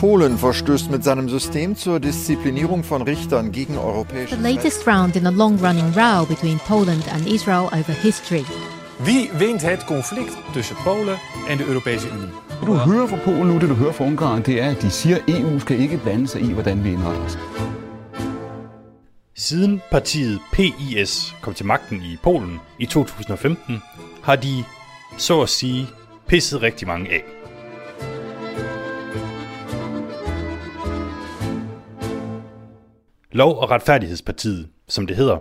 Polen verstößt mit seinem System zur Disziplinierung von Richtern gegen europäische The latest round in a long-running row between Poland and Israel over history. Wie wint het conflict tussen Polen en de Europese Unie? Det du hører fra Polen nu, det du hører fra Ungarn, det er, at de siger, at EU skal ikke blande sig i, hvordan vi indretter os. Siden partiet PIS kom til magten i Polen i 2015, har de, så at sige, pisset rigtig mange af. Lov- og retfærdighedspartiet, som det hedder,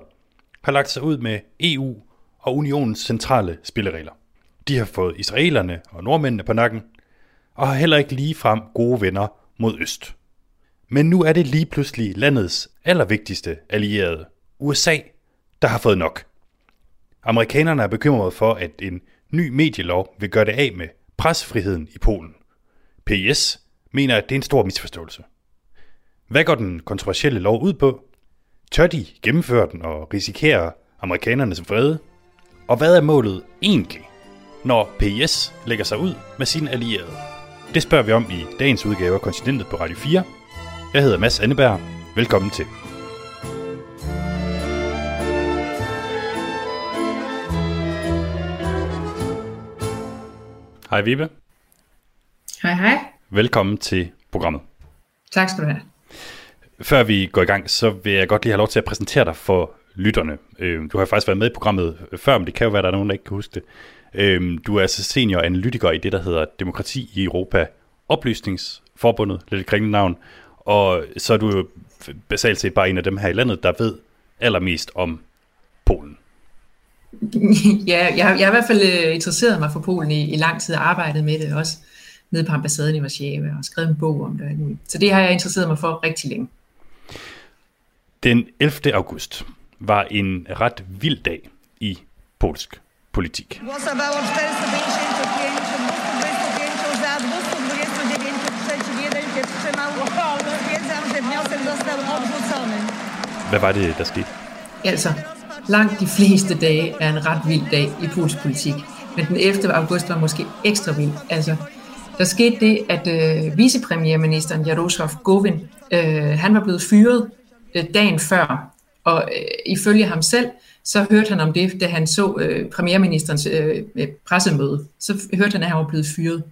har lagt sig ud med EU og unionens centrale spilleregler. De har fået israelerne og nordmændene på nakken, og har heller ikke lige frem gode venner mod øst. Men nu er det lige pludselig landets allervigtigste allierede, USA, der har fået nok. Amerikanerne er bekymrede for, at en ny medielov vil gøre det af med pressefriheden i Polen. PS mener, at det er en stor misforståelse. Hvad går den kontroversielle lov ud på? Tør de gennemføre den og risikere amerikanernes vrede? Og hvad er målet egentlig, når PS lægger sig ud med sine allierede? Det spørger vi om i dagens udgave af Kontinentet på Radio 4. Jeg hedder Mads Anneberg. Velkommen til. Hej Vibe. Hej hej. Velkommen til programmet. Tak skal du have. Før vi går i gang, så vil jeg godt lige have lov til at præsentere dig for lytterne. Øhm, du har faktisk været med i programmet før, men det kan jo være, at der er nogen, der ikke kan huske det. Øhm, du er altså senior analytiker i det, der hedder Demokrati i Europa Oplysningsforbundet, lidt et kringende navn. Og så er du jo basalt set bare en af dem her i landet, der ved allermest om Polen. ja, jeg, har- jeg har i hvert fald øh, interesseret mig for Polen i, i lang tid og arbejdet med det også nede på ambassaden i Warszawa og skrevet en bog om det. Så det har jeg interesseret mig for rigtig længe. Den 11. august var en ret vild dag i polsk politik. Głosowało 455, 225 za, 229 przeciw, jeden się wstrzymał. Stwierdzam, że wniosek został odrzucony. Hvad var det, der skete? Altså, langt de fleste dage er en ret vild dag i polsk politik. Men den 11. august var måske ekstra vild. Altså, der skete det, at øh, vicepremierministeren Jarosław Gowin, øh, han var blevet fyret øh, dagen før. Og øh, ifølge ham selv, så hørte han om det, da han så øh, premierministerens øh, øh, pressemøde. Så hørte han, at han var blevet fyret.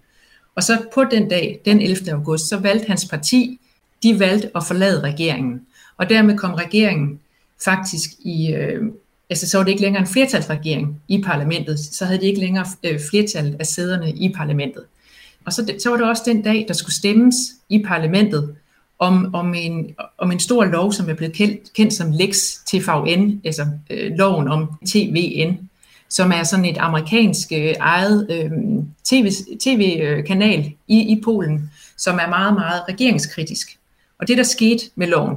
Og så på den dag, den 11. august, så valgte hans parti, de valgte at forlade regeringen. Og dermed kom regeringen faktisk i, øh, altså så var det ikke længere en flertalsregering i parlamentet, så havde de ikke længere øh, flertallet af sæderne i parlamentet. Og så, så var det også den dag, der skulle stemmes i parlamentet om, om, en, om en stor lov, som er blevet kendt, kendt som Lex TVN, altså øh, loven om TVN, som er sådan et amerikansk øh, ejet øh, TV, tv-kanal i, i Polen, som er meget, meget regeringskritisk. Og det, der skete med loven,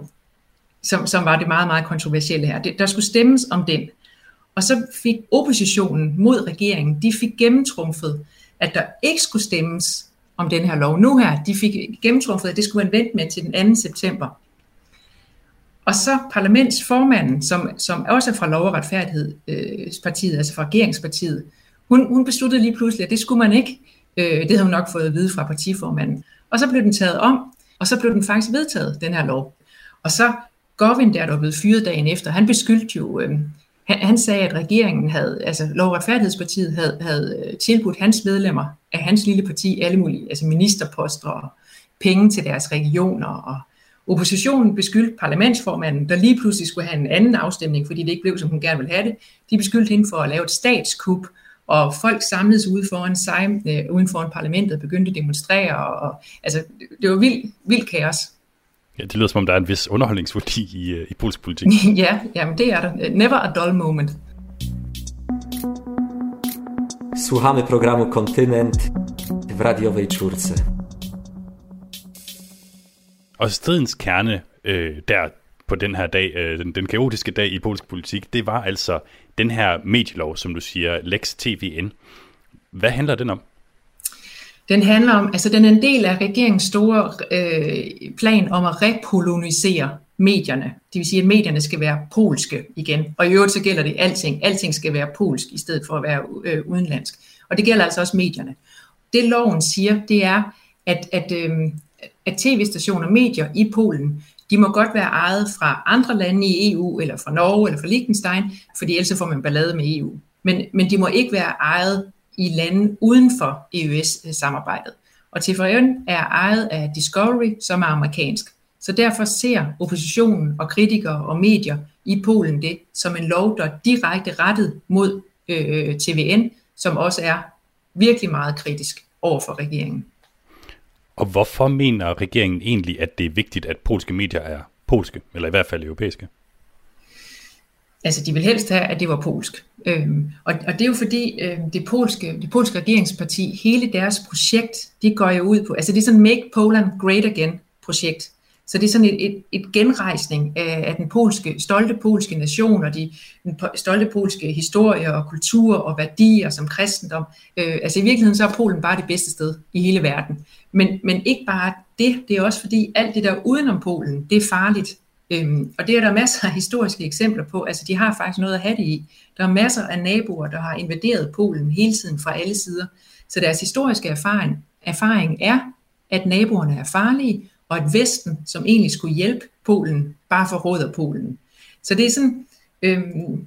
som, som var det meget, meget kontroversielle her, det, der skulle stemmes om den. Og så fik oppositionen mod regeringen, de fik gennemtrumfet, at der ikke skulle stemmes om den her lov nu her. De fik gennemtrumfet, at det skulle man vente med til den 2. september. Og så parlamentsformanden, som, som også er fra Lov- og Retfærdighedspartiet, øh, altså fra regeringspartiet, hun, hun besluttede lige pludselig, at det skulle man ikke. Øh, det havde hun nok fået at vide fra partiformanden. Og så blev den taget om, og så blev den faktisk vedtaget, den her lov. Og så Govin, der er blevet fyret dagen efter, han beskyldte jo, øh, han, han sagde, at regeringen havde, altså Lov- og Retfærdighedspartiet havde, havde øh, tilbudt hans medlemmer af hans lille parti alle mulige, altså ministerposter og penge til deres regioner og Oppositionen beskyldte parlamentsformanden, der lige pludselig skulle have en anden afstemning, fordi det ikke blev, som hun gerne ville have det. De beskyldte hende for at lave et statskup, og folk samledes ude foran, sig, øh, uden foran parlamentet og begyndte at demonstrere. Og, og, altså, det var vildt vild kaos. Ja, det lyder som om, der er en vis underholdningsværdi i, øh, i polsk politik. ja, jamen det er der. Never a dull moment. Słuchamy programu Kontynent w radiowej czwórce. Og stridens kerne øh, der på den her dag, øh, den, den kaotiske dag i polsk politik, det var altså den her medielov, som du siger, Lex TVN. Hvad handler den om? Den handler om, altså den er en del af regeringens store øh, plan om at repolonisere medierne. Det vil sige, at medierne skal være polske igen. Og i øvrigt så gælder det alting. Alting skal være polsk i stedet for at være øh, udenlandsk. Og det gælder altså også medierne. Det loven siger, det er, at, at, øh, at tv-stationer og medier i Polen, de må godt være ejet fra andre lande i EU, eller fra Norge, eller fra Liechtenstein, fordi ellers får man ballade med EU. Men, men de må ikke være ejet i lande uden for EØS-samarbejdet. Og TVN er ejet af Discovery, som er amerikansk. Så derfor ser oppositionen og kritikere og medier i Polen det som en lov, der er direkte rettet mod øh, TVN, som også er virkelig meget kritisk over for regeringen. Og hvorfor mener regeringen egentlig, at det er vigtigt, at polske medier er polske, eller i hvert fald europæiske? Altså, de vil helst have, at det var polsk. Øhm, og, og det er jo fordi, øhm, det, polske, det polske regeringsparti, hele deres projekt, det går jo ud på, altså det er sådan Make Poland Great Again projekt. Så det er sådan et, et, et genrejsning af, af den polske, stolte polske nation og de, den stolte polske historie og kultur og værdier som kristendom. Øh, altså i virkeligheden så er Polen bare det bedste sted i hele verden. Men, men ikke bare det, det er også fordi alt det der udenom Polen, det er farligt. Øhm, og det er der masser af historiske eksempler på. Altså de har faktisk noget at have det i. Der er masser af naboer, der har invaderet Polen hele tiden fra alle sider. Så deres historiske erfaring, erfaring er, at naboerne er farlige, og at Vesten, som egentlig skulle hjælpe Polen, bare forråder Polen. Så det er sådan, øhm,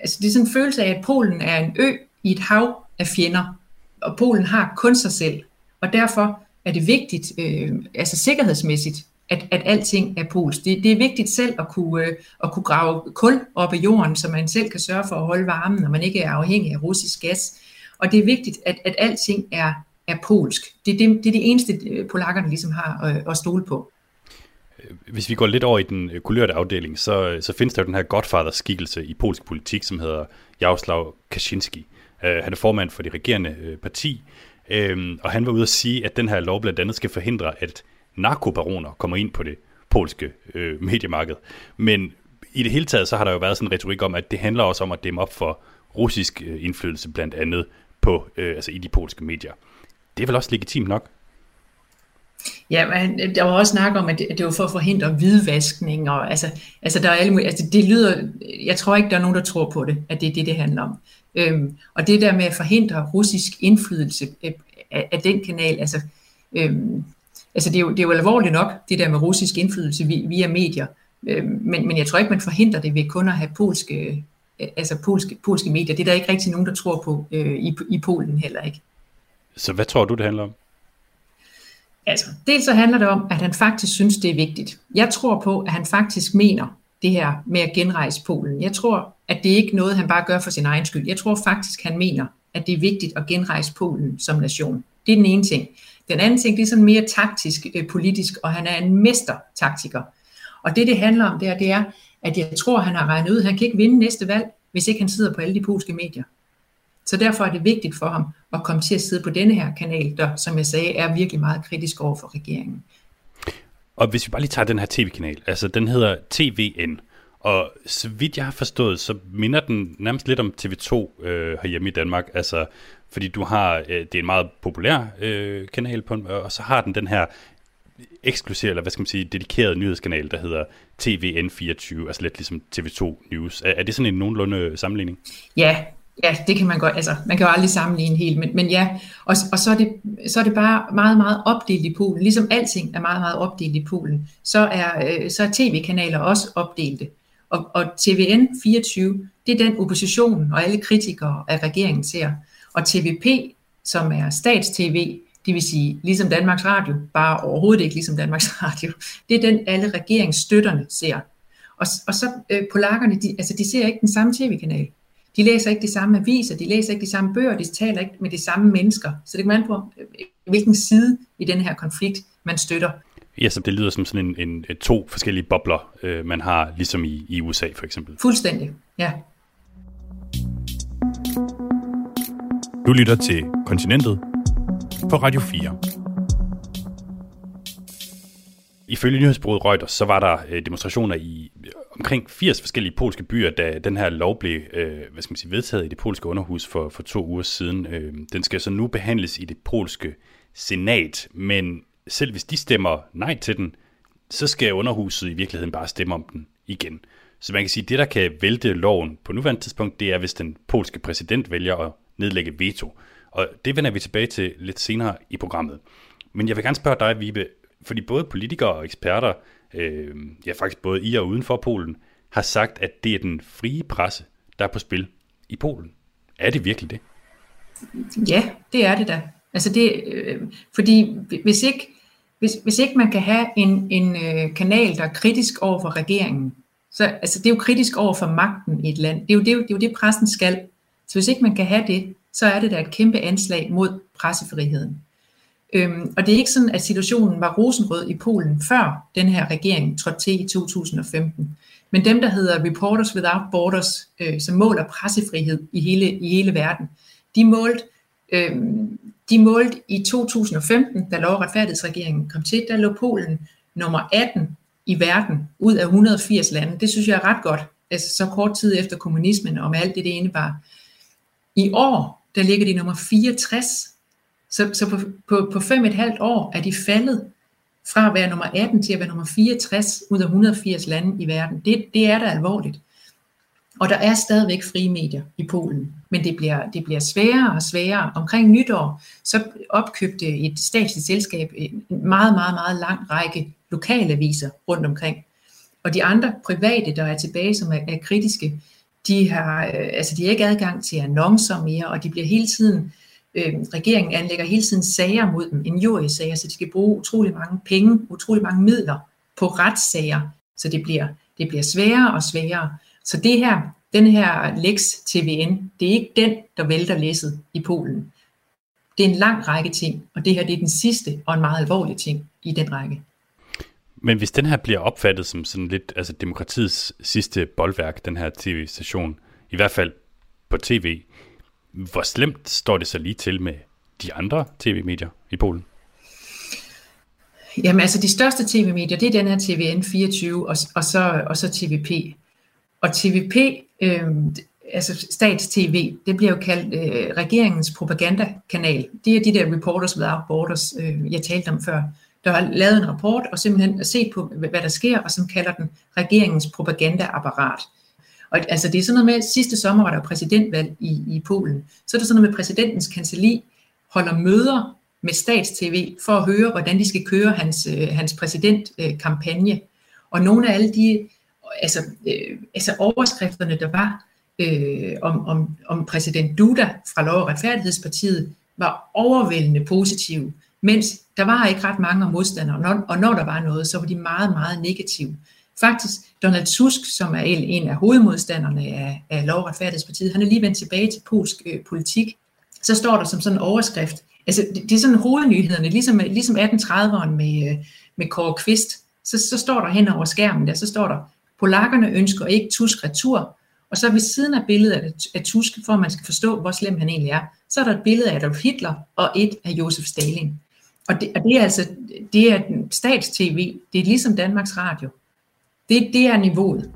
altså det er sådan en følelse af, at Polen er en ø i et hav af fjender, og Polen har kun sig selv, og derfor er det vigtigt, øh, altså sikkerhedsmæssigt, at, at alting er polsk. Det, det er vigtigt selv at kunne, øh, at kunne grave kul op i jorden, så man selv kan sørge for at holde varmen, når man ikke er afhængig af russisk gas. Og det er vigtigt, at, at alting er, er polsk. Det, det, det er det eneste, øh, polakkerne ligesom har at, at stole på. Hvis vi går lidt over i den øh, kulørte afdeling, så, så findes der jo den her godfather-skikkelse i polsk politik, som hedder Jaroslav Kaczynski. Han er formand for det regerende parti, um, og han var ude at sige, at den her lov blandt andet skal forhindre, at narkobaroner kommer ind på det polske øh, mediemarked. Men i det hele taget, så har der jo været sådan en retorik om, at det handler også om at dæmme op for russisk øh, indflydelse blandt andet på, øh, altså i de polske medier det er vel også legitimt nok? Ja, men der var også snak om, at det, det var for at forhindre hvidvaskning, og altså, altså der er alle, altså det lyder, jeg tror ikke, der er nogen, der tror på det, at det er det, det handler om. Øhm, og det der med at forhindre russisk indflydelse øh, af, af den kanal, altså, øhm, altså det, er jo, det er jo alvorligt nok, det der med russisk indflydelse via medier, øhm, men, men jeg tror ikke, man forhindrer det ved kun at have polske, altså polske, polske medier. Det er der ikke rigtig nogen, der tror på øh, i, i Polen heller ikke. Så hvad tror du, det handler om? Altså, dels så handler det om, at han faktisk synes, det er vigtigt. Jeg tror på, at han faktisk mener det her med at genrejse Polen. Jeg tror, at det ikke er noget, han bare gør for sin egen skyld. Jeg tror faktisk, han mener, at det er vigtigt at genrejse Polen som nation. Det er den ene ting. Den anden ting, det er sådan mere taktisk, øh, politisk, og han er en mestertaktiker. Og det, det handler om, det er, det er, at jeg tror, han har regnet ud, at han kan ikke vinde næste valg, hvis ikke han sidder på alle de polske medier. Så derfor er det vigtigt for ham at komme til at sidde på denne her kanal, der, som jeg sagde, er virkelig meget kritisk over for regeringen. Og hvis vi bare lige tager den her tv-kanal, altså den hedder TVN, og så vidt jeg har forstået, så minder den nærmest lidt om TV2 øh, herhjemme i Danmark, altså fordi du har, øh, det er en meget populær øh, kanal, på, og så har den den her eksklusiv, eller hvad skal man sige, dedikeret nyhedskanal, der hedder TVN24, altså lidt ligesom TV2 News. Er, er det sådan en nogenlunde sammenligning? Ja, Ja, det kan man godt, altså man kan jo aldrig sammenligne helt, men, men ja, og, og så, er det, så er det bare meget, meget opdelt i Polen, ligesom alting er meget, meget opdelt i Polen, så er, øh, så er tv-kanaler også opdelte, og, og TVN 24, det er den opposition og alle kritikere af regeringen ser, og TVP, som er statstv, det vil sige ligesom Danmarks Radio, bare overhovedet ikke ligesom Danmarks Radio, det er den alle regeringsstøtterne ser. Og, og så øh, polakkerne, de, altså de ser ikke den samme tv-kanal. De læser ikke de samme aviser, de læser ikke de samme bøger, de taler ikke med de samme mennesker. Så det kan man på, øh, hvilken side i den her konflikt man støtter. Ja, så det lyder som sådan en, en, to forskellige bobler, øh, man har, ligesom i, i USA for eksempel. Fuldstændig, ja. Du lytter til Kontinentet på Radio 4. Ifølge nyhedsbureauet Reuters, så var der øh, demonstrationer i omkring 80 forskellige polske byer, da den her lov blev øh, hvad skal man sige, vedtaget i det polske underhus for, for to uger siden. Øh, den skal så nu behandles i det polske senat, men selv hvis de stemmer nej til den, så skal underhuset i virkeligheden bare stemme om den igen. Så man kan sige, at det, der kan vælte loven på nuværende tidspunkt, det er, hvis den polske præsident vælger at nedlægge veto. Og det vender vi tilbage til lidt senere i programmet. Men jeg vil gerne spørge dig, Vibe, Fordi både politikere og eksperter, øh, ja faktisk både i og uden for Polen, har sagt, at det er den frie presse, der er på spil i Polen. Er det virkelig det? Ja, det er det da. Altså det, øh, fordi hvis ikke, hvis, hvis ikke man kan have en, en øh, kanal, der er kritisk over for regeringen, så altså det er jo kritisk over for magten i et land. Det er jo det, det, er jo det pressen skal. Så hvis ikke man kan have det, så er det da et kæmpe anslag mod pressefriheden. Øhm, og det er ikke sådan, at situationen var rosenrød i Polen før den her regering trådte til i 2015. Men dem, der hedder Reporters Without Borders, øh, som måler pressefrihed i hele, i hele verden, de målte, øh, de målte i 2015, da lov- og retfærdighedsregeringen kom til, der lå Polen nummer 18 i verden ud af 180 lande. Det synes jeg er ret godt, altså så kort tid efter kommunismen og med alt det, det indebar. I år, der ligger de nummer 64. Så, så på, på, på fem et halvt år er de faldet fra at være nummer 18 til at være nummer 64 ud af 180 lande i verden. Det, det er da alvorligt. Og der er stadigvæk frie medier i Polen, men det bliver, det bliver sværere og sværere. Omkring nytår, så opkøbte et statsligt selskab en meget, meget, meget lang række lokale aviser rundt omkring. Og de andre private, der er tilbage, som er, er kritiske, de har, øh, altså de har ikke adgang til annoncer mere, og de bliver hele tiden, øh, regeringen anlægger hele tiden sager mod dem, en jurysager, så de skal bruge utrolig mange penge, utrolig mange midler på retssager, så det bliver, det bliver sværere og sværere. Så det her, den her Lex TVN, det er ikke den, der vælter læsset i Polen. Det er en lang række ting, og det her det er den sidste og en meget alvorlig ting i den række. Men hvis den her bliver opfattet som sådan lidt altså demokratiets sidste boldværk, den her tv-station, i hvert fald på tv, hvor slemt står det så lige til med de andre tv-medier i Polen? Jamen altså de største tv-medier, det er den her TVN24 og, og, så, og så TVP. Og TVP, øh, altså stats-TV, det bliver jo kaldt øh, regeringens propagandakanal. Det er de der Reporters Without Borders, øh, jeg talte om før der har lavet en rapport og simpelthen set på, hvad der sker, og som kalder den regeringens propagandaapparat. Og altså det er sådan noget med, at sidste sommer var der præsidentvalg i, i Polen. Så er det sådan noget med, præsidentens kanseli holder møder med statstv for at høre, hvordan de skal køre hans, øh, hans præsidentkampagne. Og nogle af alle de altså, øh, altså overskrifterne, der var øh, om, om, om præsident Duda fra Lov- og Retfærdighedspartiet, var overvældende positive. Mens der var ikke ret mange modstandere, og når, og når der var noget, så var de meget, meget negative. Faktisk, Donald Tusk, som er en af hovedmodstanderne af, af Lov- og Retfærdighedspartiet, han er lige vendt tilbage til polsk øh, politik. Så står der som sådan en overskrift, altså det, det er sådan hovednyhederne, ligesom, ligesom 1830'eren med, øh, med Kåre Kvist, så, så står der hen over skærmen der, så står der, polakkerne ønsker ikke Tusk retur, og så ved siden af billedet af, Tusk, for at man skal forstå, hvor slem han egentlig er, så er der et billede af Adolf Hitler og et af Josef Stalin. Og det, og det er altså, det er stats-tv, det er ligesom Danmarks Radio. Det, det er niveauet.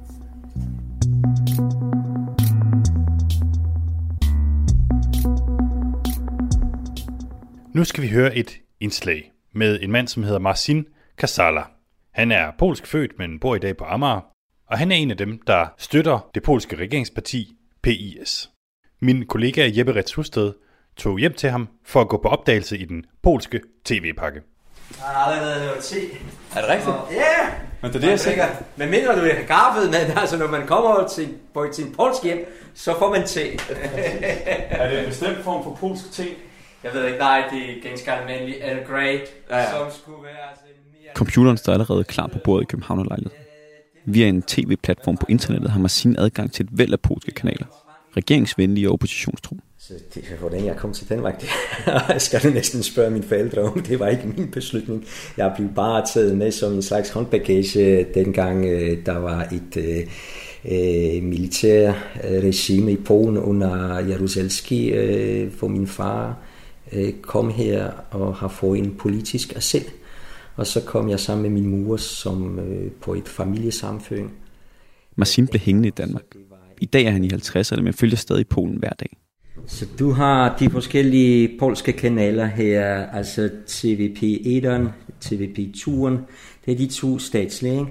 Nu skal vi høre et indslag med en mand, som hedder Marcin Kasala. Han er polsk født, men bor i dag på Amager, og han er en af dem, der støtter det polske regeringsparti PIS. Min kollega Jeppe Rets Husted tog hjem til ham for at gå på opdagelse i den polske tv-pakke. Jeg har aldrig været noget te. Er det rigtigt? Ja! Yeah. Men det er det, jeg siger. Men mindre du er gaffet, men altså når man kommer til, på sin polsk hjem, så får man te. er det en bestemt form for polsk te? Jeg ved ikke, nej, det er ganske almindelig Earl Grey, ja, ja. som skulle være altså mere... Computeren står allerede klar på bordet i København og Via en tv-platform på internettet har Massin adgang til et væld af polske kanaler. Regeringsvenlige og oppositionstro. Så det, hvordan jeg kom til Danmark, det skal du næsten spørge mine forældre om. Det var ikke min beslutning. Jeg blev bare taget med som en slags håndbagage, dengang øh, der var et øh, øh militær øh, regime i Polen under Jaruzelski, øh, hvor min far øh, kom her og har fået en politisk asyl. Og så kom jeg sammen med min mor som øh, på et familiesamføring. Marcin blev hængende i Danmark. I dag er han i 50'erne, men følger stadig Polen hver dag. Så du har de forskellige polske kanaler her, altså TVP1'eren, TVP2'eren, det er de to statslige.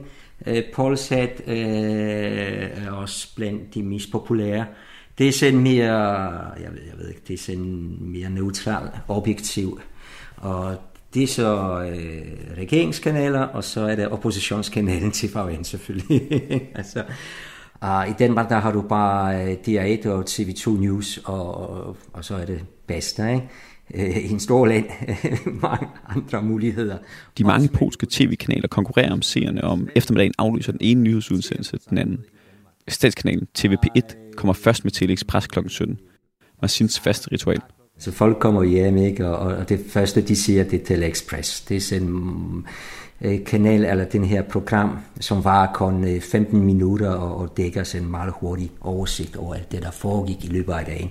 Øh, Polsat øh, er også blandt de mest populære. Det er sådan mere, jeg ved, jeg ved ikke, det er sådan mere neutral, objektiv, og Det er så øh, regeringskanaler, og så er det oppositionskanalen til FVN selvfølgelig. altså, og i Danmark der har du bare øh, DR1 og TV2 News, og, og, og så er det Basta, ikke? Øh, I en stor land, mange andre muligheder. De mange polske tv-kanaler konkurrerer om seerne om eftermiddagen aflyser den ene nyhedsudsendelse den anden. Statskanalen TVP1 kommer først med Teleexpress kl. 17. Marcins faste ritual. Så folk kommer hjem, ikke? Og, og det første, de siger, det er Teleexpress. Det er sådan en øh, kanal, eller den her program, som var kun øh, 15 minutter og, og dækker sådan en meget hurtig oversigt over alt det, der foregik i løbet af dagen.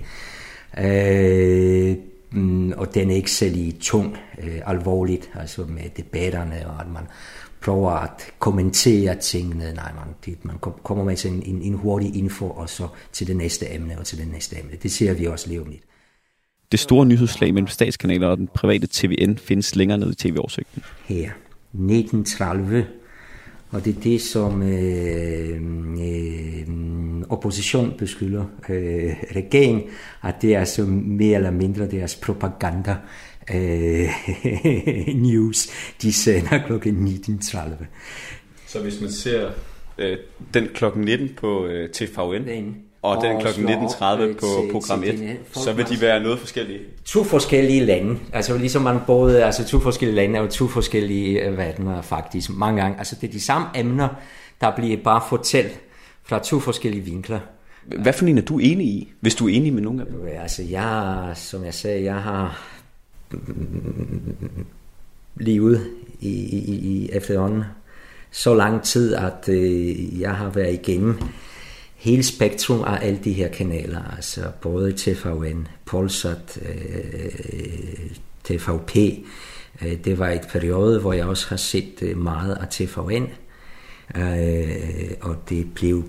Øh, mm, og den er ikke særlig tung, øh, alvorligt, altså med debatterne, og at man prøver at kommentere tingene. Nej, man, det, man kommer med sådan en, en hurtig info, og så til det næste emne, og til det næste emne. Det ser vi også levende. Det store nyhedsslag mellem statskanaler og den private TVN findes længere ned i tv-oversigten. Her, 1930, og det er det, som øh, øh, opposition beskylder øh, regeringen, at det er altså mere eller mindre deres propaganda øh, news, de sender kl. 19.30. Så hvis man ser øh, den klokken 19 på øh, TVN, og den kl. 19.30 på program 1, så vil de være noget forskellige? To forskellige lande. Altså ligesom man både, altså to forskellige lande er jo to forskellige øh, verdener faktisk mange gange. Altså det er de samme emner, der bliver bare fortalt fra to forskellige vinkler. Hvad for en er du enig i, hvis du er enig med nogen af dem? Altså jeg, som jeg sagde, jeg har levet i, i, i efterhånden så lang tid, at øh, jeg har været igennem hele spektrum af alle de her kanaler, altså både TVN, Polsat, øh, TVP. Øh, det var et periode, hvor jeg også har set øh, meget af TVN, øh, og det blev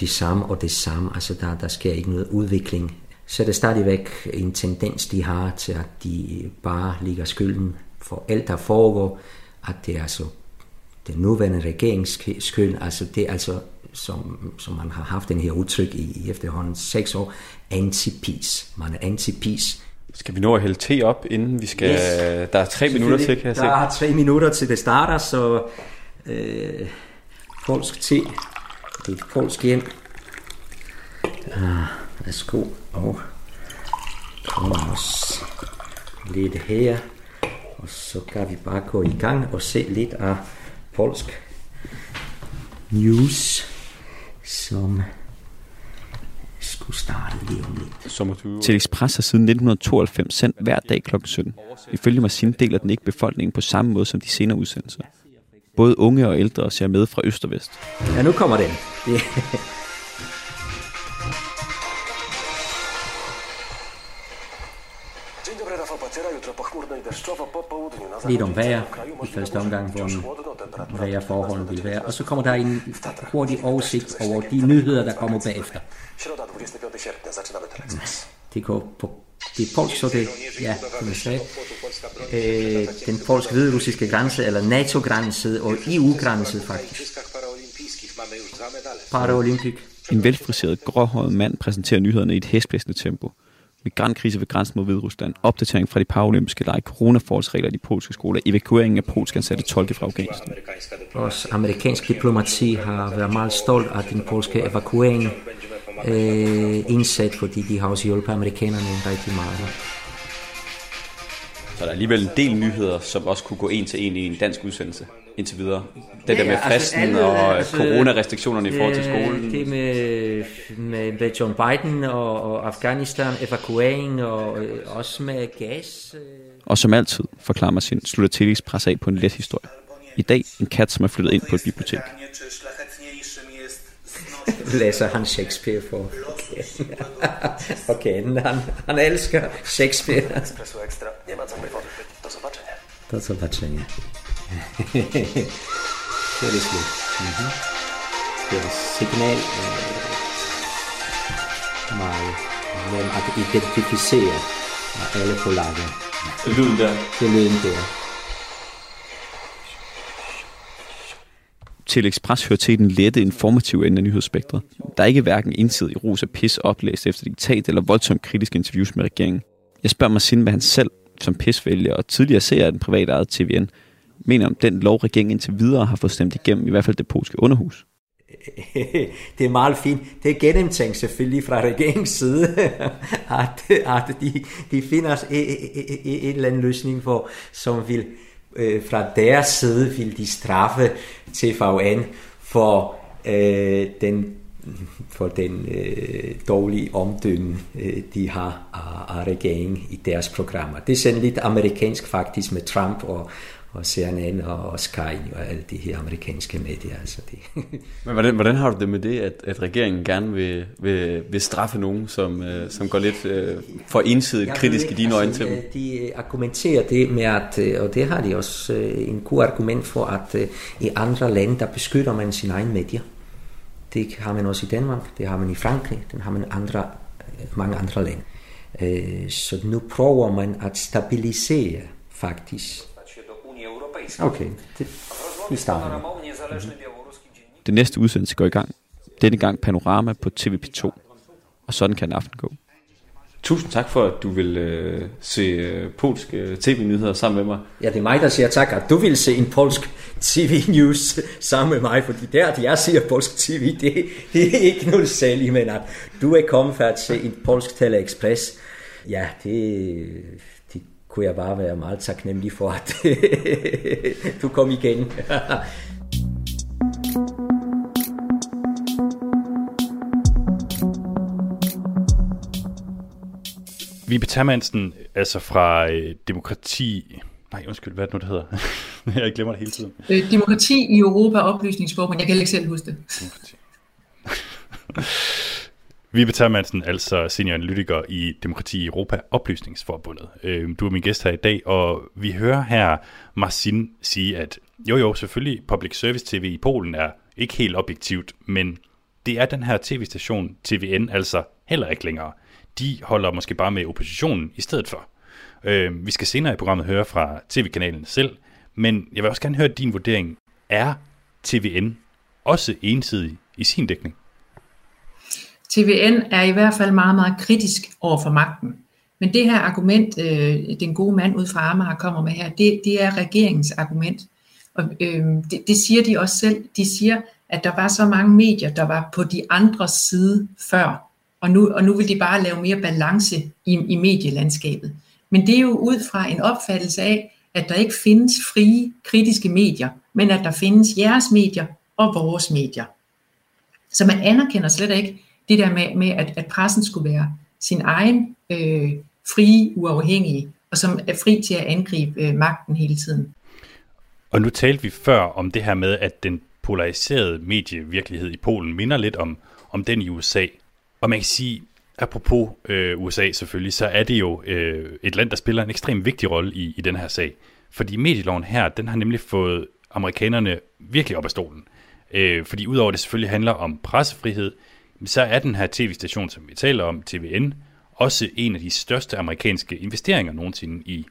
det samme og det samme. Altså der, der sker ikke noget udvikling. Så det er stadigvæk en tendens, de har til, at de bare ligger skylden for alt, der foregår, at det er altså den nuværende regerings skyld, altså det er altså som, som man har haft den her udtryk i, i efterhånden seks år, anti-peace. Man er anti-peace. Skal vi nå at hælde te op, inden vi skal... Yes. Der er tre minutter til, kan jeg se. Der er tre minutter til det starter, så øh, polsk te. Det er et polsk hjem. Ah, værsgo. Og kommer også lidt her. Og så kan vi bare gå i gang og se lidt af polsk news som skulle starte lige om lidt. Til Express har siden 1992 sendt hver dag kl. 17. Ifølge Marcin deler den ikke befolkningen på samme måde som de senere udsendelser. Både unge og ældre ser med fra øst og vest. Ja, nu kommer den. Det lidt om vejr i første omgang, hvor vejrforholdene vil være. Og så kommer der en hurtig oversigt over de nyheder, der kommer bagefter. Det går på det er polsk, så det, ja, som jeg sagde, øh, den polsk-hviderussiske grænse, eller NATO-grænse og EU-grænse faktisk. Paralympic. En velfriseret, gråhåret mand præsenterer nyhederne i et hæsblæsende tempo migrantkrise ved grænsen mod Hviderusland, opdatering fra de paralympiske lege, coronaforholdsregler i de polske skoler, evakueringen af polsk ansatte tolke fra Afghanistan. Også amerikansk diplomati har været meget stolt af den polske evakuering øh, indsat, fordi de har også hjulpet amerikanerne rigtig meget. Så der er alligevel en del nyheder, som også kunne gå en til en i en dansk udsendelse indtil videre. Det ja, der med altså fristen altså, alle, og altså, coronarestriktionerne i forhold til skolen. Det med, med, med John Biden og, og Afghanistan, evakuering og øh, også med gas. Øh. Og som altid, forklarer Marcin, slutter Telis pres af på en let historie. I dag en kat, som er flyttet ind på et bibliotek. Læser han Shakespeare for? Okay, okay han, han elsker Shakespeare. Do zobaczenia. Seriously. Mm-hmm. Det er signal øh, mig mellem at identificere alle polakker. Lyden der. Det er lyden der. Til Express hører til den lette, informative ende af nyhedsspektret. Der er ikke hverken ensidig ros af pis oplæst efter diktat eller voldsomt kritiske interviews med regeringen. Jeg spørger mig sind, hvad han selv som PIS vælger og tidligere ser den private ejet TVN, mener om den lov, regeringen indtil videre har fået stemt igennem, i hvert fald det polske underhus. det er meget fint. Det er gennemtænkt selvfølgelig fra regeringens side, at, at de, de finder en eller anden løsning for, som vil øh, fra deres side vil de straffe TVN for øh, den for den øh, dårlige omdømme, øh, de har af, af regeringen i deres programmer. Det er sådan lidt amerikansk faktisk med Trump og, og CNN og Sky og alle de her amerikanske medier. Altså det. Men hvordan, hvordan har du det med det, at, at regeringen gerne vil, vil, vil straffe nogen, som, øh, som går lidt øh, for ensidigt kritisk i dine øjne altså, til dem? De argumenterer det med, at, øh, og det har de også øh, en god argument for, at øh, i andre lande, der beskytter man sin egen medier. Det har man også i Danmark, det har man i Frankrig, det har man i andre, mange andre lande. Så nu prøver man at stabilisere faktisk Okay, det, vi starter. Mm-hmm. Det næste udsendelse går i gang. Denne gang Panorama på TVP2. Og sådan kan en aften gå. Tusind tak for, at du vil øh, se øh, polske øh, tv-nyheder sammen med mig. Ja, det er mig, der siger tak, at du vil se en polsk tv-news sammen med mig, fordi der, at jeg siger polsk tv, det, det er ikke noget særligt, men at du er kommet for at se en polsk Tele Express, ja, det, kunne jeg bare være meget taknemmelig for, at du kom igen. Vibe Termansen, altså fra øh, Demokrati... Nej, undskyld, hvad er det nu, det hedder? jeg glemmer det hele tiden. Øh, demokrati i Europa Oplysningsforbund. Jeg kan ikke selv huske det. Demokrati. Vibe Termansen, altså senioranalytiker i Demokrati i Europa Oplysningsforbundet. Øhm, du er min gæst her i dag, og vi hører her Marcin sige, at jo jo, selvfølgelig public service tv i Polen er ikke helt objektivt, men det er den her tv-station TVN altså heller ikke længere. De holder måske bare med oppositionen i stedet for. Øh, vi skal senere i programmet høre fra tv-kanalen selv, men jeg vil også gerne høre din vurdering. Er TVN også ensidig i sin dækning? TVN er i hvert fald meget, meget kritisk over for magten. Men det her argument, øh, den gode mand ud fra Amager kommer med her, det, det er regeringens argument. Og øh, det, det siger de også selv. De siger, at der var så mange medier, der var på de andres side før, og nu, og nu vil de bare lave mere balance i, i medielandskabet. Men det er jo ud fra en opfattelse af, at der ikke findes frie, kritiske medier, men at der findes jeres medier og vores medier. Så man anerkender slet ikke, det der med, med at, at pressen skulle være sin egen øh, frie, uafhængige, og som er fri til at angribe øh, magten hele tiden. Og nu talte vi før om det her med, at den polariserede medievirkelighed i Polen minder lidt om, om den i USA. Og man kan sige, apropos øh, USA selvfølgelig, så er det jo øh, et land, der spiller en ekstremt vigtig rolle i, i den her sag. Fordi medieloven her, den har nemlig fået amerikanerne virkelig op af stolen. Øh, fordi udover det selvfølgelig handler om pressefrihed, så er den her tv-station, som vi taler om, TVN, også en af de største amerikanske investeringer nogensinde i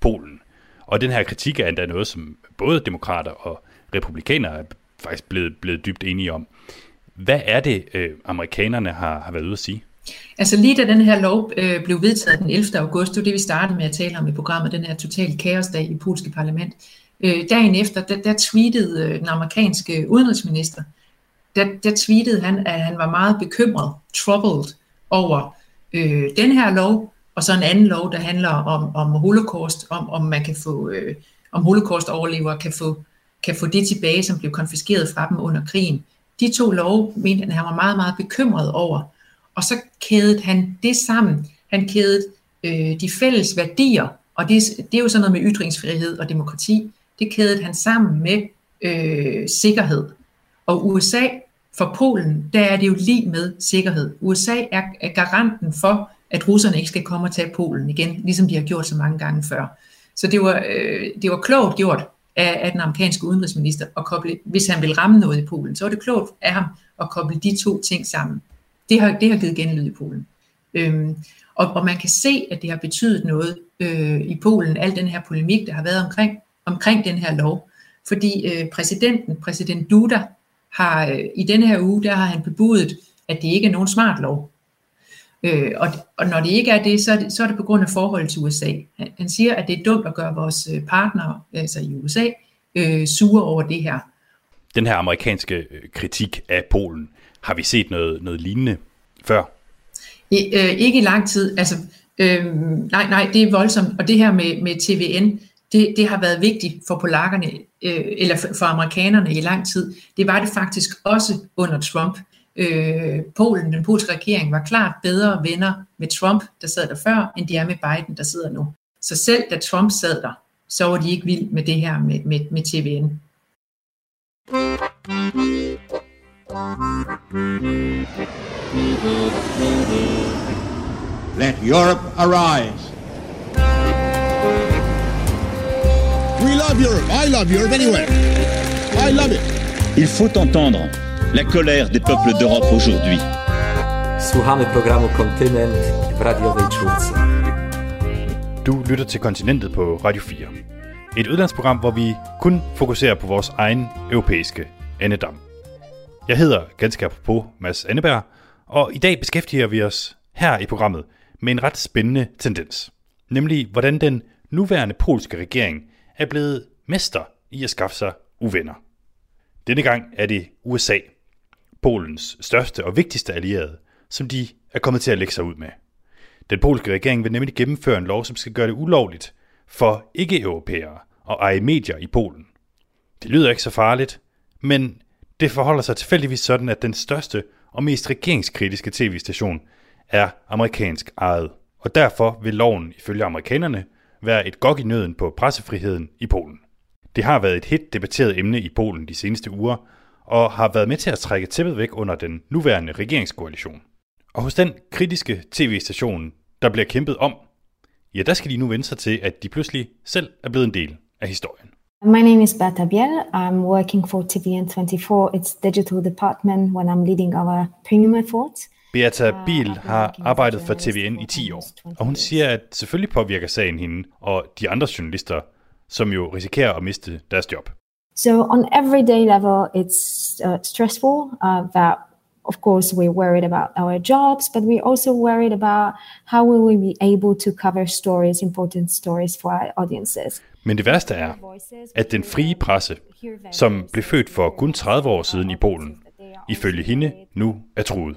Polen. Og den her kritik er endda noget, som både demokrater og republikanere er faktisk blevet, blevet dybt enige om. Hvad er det, øh, amerikanerne har, har været ude at sige? Altså lige da den her lov øh, blev vedtaget den 11. august, det var det, vi startede med at tale om i programmet, den her totale kaosdag i polske parlament. Øh, dagen efter, der, der tweetede øh, den amerikanske udenrigsminister, der, der tweetede han, at han var meget bekymret, troubled, over øh, den her lov, og så en anden lov, der handler om, om holocaust, om, om man kan få, øh, om holocaust-overlevere kan få, kan få det tilbage, som blev konfiskeret fra dem under krigen. De to love mente han, han var meget, meget bekymret over. Og så kædede han det sammen. Han kædede øh, de fælles værdier, og det, det er jo sådan noget med ytringsfrihed og demokrati, det kædede han sammen med øh, sikkerhed. Og USA for Polen, der er det jo lige med sikkerhed. USA er, er garanten for, at russerne ikke skal komme og tage Polen igen, ligesom de har gjort så mange gange før. Så det var, øh, det var klogt gjort af, af den amerikanske udenrigsminister at koble, hvis han vil ramme noget i Polen, så var det klogt af ham at koble de to ting sammen. Det har, det har givet genlyd i Polen. Øhm, og, og man kan se, at det har betydet noget øh, i Polen, al den her polemik, der har været omkring, omkring den her lov. Fordi øh, præsidenten, præsident Duda, har øh, i denne her uge, der har han bebudet, at det ikke er nogen smart lov. Øh, og, og når det ikke er det så, er det, så er det på grund af forholdet til USA. Han, han siger, at det er dumt at gøre vores øh, partnere, altså i USA, øh, sure over det her. Den her amerikanske øh, kritik af Polen, har vi set noget, noget lignende før? I, øh, ikke i lang tid. Altså, øh, nej, nej, det er voldsomt. Og det her med, med TVN, det, det har været vigtigt for polakkerne, øh, eller for, for amerikanerne i lang tid. Det var det faktisk også under Trump. Øh, Polen, den polske regering, var klart bedre venner med Trump, der sad der før, end de er med Biden, der sidder nu. Så selv da Trump sad der, så var de ikke vild med det her med, med, med TVN. Let Europe arise. We love Europe. I love Europe anyway. I love it. Il faut entendre la colère des peuples d'Europe aujourd'hui. Słuchamy programu Kontynent w radiowej czwórce. Du lytter til Kontinentet på Radio 4. Et udlandsprogram, hvor vi kun fokuserer på vores egen europæiske andedam. Jeg hedder ganske apropos Mads Anneberg, og i dag beskæftiger vi os her i programmet med en ret spændende tendens. Nemlig, hvordan den nuværende polske regering er blevet mester i at skaffe sig uvenner. Denne gang er det USA, Polens største og vigtigste allierede, som de er kommet til at lægge sig ud med. Den polske regering vil nemlig gennemføre en lov, som skal gøre det ulovligt for ikke-europæere at eje medier i Polen. Det lyder ikke så farligt, men det forholder sig tilfældigvis sådan, at den største og mest regeringskritiske tv-station er amerikansk ejet. Og derfor vil loven ifølge amerikanerne være et gok i nøden på pressefriheden i Polen. Det har været et hit debatteret emne i Polen de seneste uger, og har været med til at trække tæppet væk under den nuværende regeringskoalition. Og hos den kritiske tv-station, der bliver kæmpet om, ja, der skal de nu vende sig til, at de pludselig selv er blevet en del af historien. My name is Berta Biel. I'm working for TVN24. It's digital department when I'm leading our premium efforts. Beata Biel har arbejdet for TVN i 10 år, og hun siger, at selvfølgelig påvirker sagen hende og de andre journalister, som jo risikerer at miste deres job. So on everyday level, it's uh, stressful uh, that of course we're worried about our jobs, but we're also worried about how will we be able to cover stories, important stories for our audiences. Men det værste er, at den frie presse, som blev født for kun 30 år siden i Polen, ifølge hende nu er truet.